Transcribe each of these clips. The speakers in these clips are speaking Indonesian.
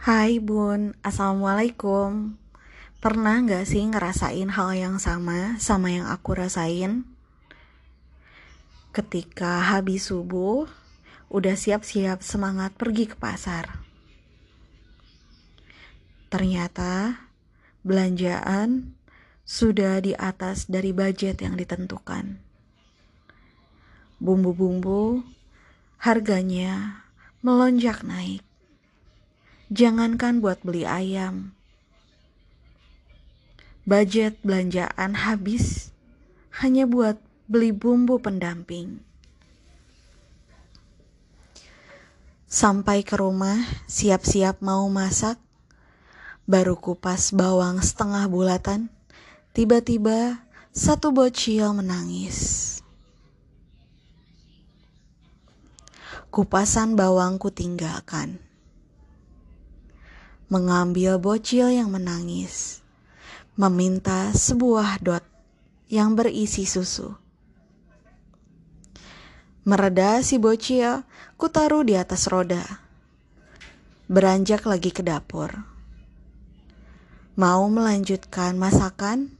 Hai bun, assalamualaikum Pernah gak sih ngerasain hal yang sama sama yang aku rasain? Ketika habis subuh, udah siap-siap semangat pergi ke pasar. Ternyata belanjaan sudah di atas dari budget yang ditentukan. Bumbu-bumbu harganya melonjak naik. Jangankan buat beli ayam. Budget belanjaan habis hanya buat beli bumbu pendamping. Sampai ke rumah, siap-siap mau masak, baru kupas bawang setengah bulatan, tiba-tiba satu bocil menangis. Kupasan bawangku tinggalkan mengambil bocil yang menangis, meminta sebuah dot yang berisi susu. Mereda si bocil, ku taruh di atas roda. Beranjak lagi ke dapur. Mau melanjutkan masakan,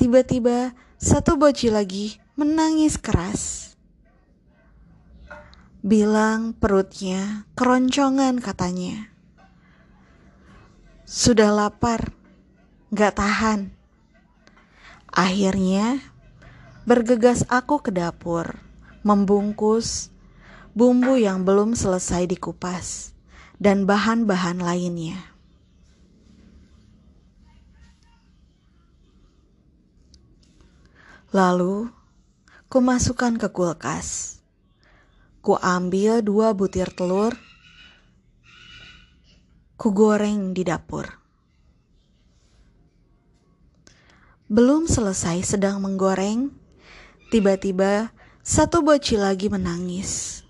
tiba-tiba satu bocil lagi menangis keras. Bilang perutnya keroncongan katanya. Sudah lapar, gak tahan. Akhirnya, bergegas aku ke dapur, membungkus bumbu yang belum selesai dikupas, dan bahan-bahan lainnya. Lalu, ku masukkan ke kulkas. Ku ambil dua butir telur ku goreng di dapur. Belum selesai sedang menggoreng, tiba-tiba satu bocil lagi menangis.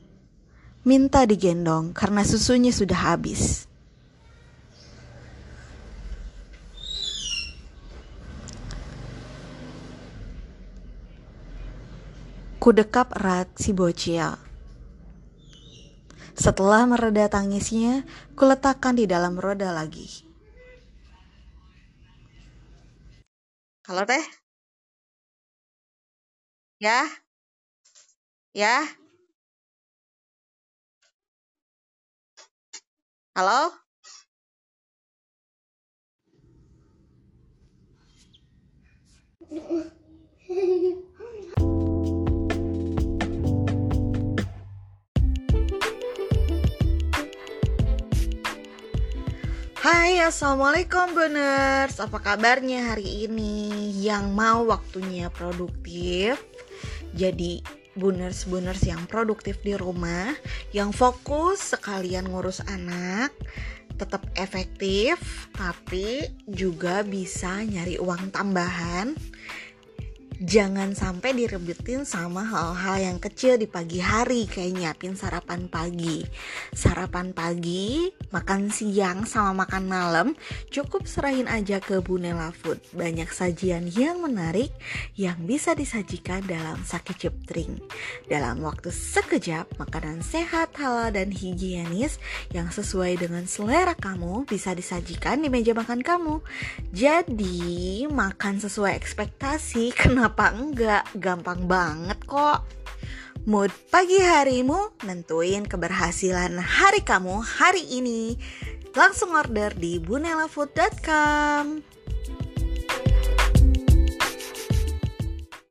Minta digendong karena susunya sudah habis. Ku dekap erat si bocil setelah mereda tangisnya, kuletakkan di dalam roda lagi. Halo teh? Ya? Ya? Halo? Hai assalamualaikum boners. Apa kabarnya hari ini? Yang mau waktunya produktif Jadi boners-boners yang produktif di rumah Yang fokus sekalian ngurus anak Tetap efektif Tapi juga bisa nyari uang tambahan jangan sampai direbutin sama hal-hal yang kecil di pagi hari kayak nyiapin sarapan pagi. Sarapan pagi, makan siang sama makan malam cukup serahin aja ke Bunela Food. Banyak sajian yang menarik yang bisa disajikan dalam sakit ceptring. Dalam waktu sekejap, makanan sehat, halal dan higienis yang sesuai dengan selera kamu bisa disajikan di meja makan kamu. Jadi, makan sesuai ekspektasi kena Kenapa enggak? Gampang banget kok. Mood pagi harimu nentuin keberhasilan hari kamu hari ini. Langsung order di bunelafood.com.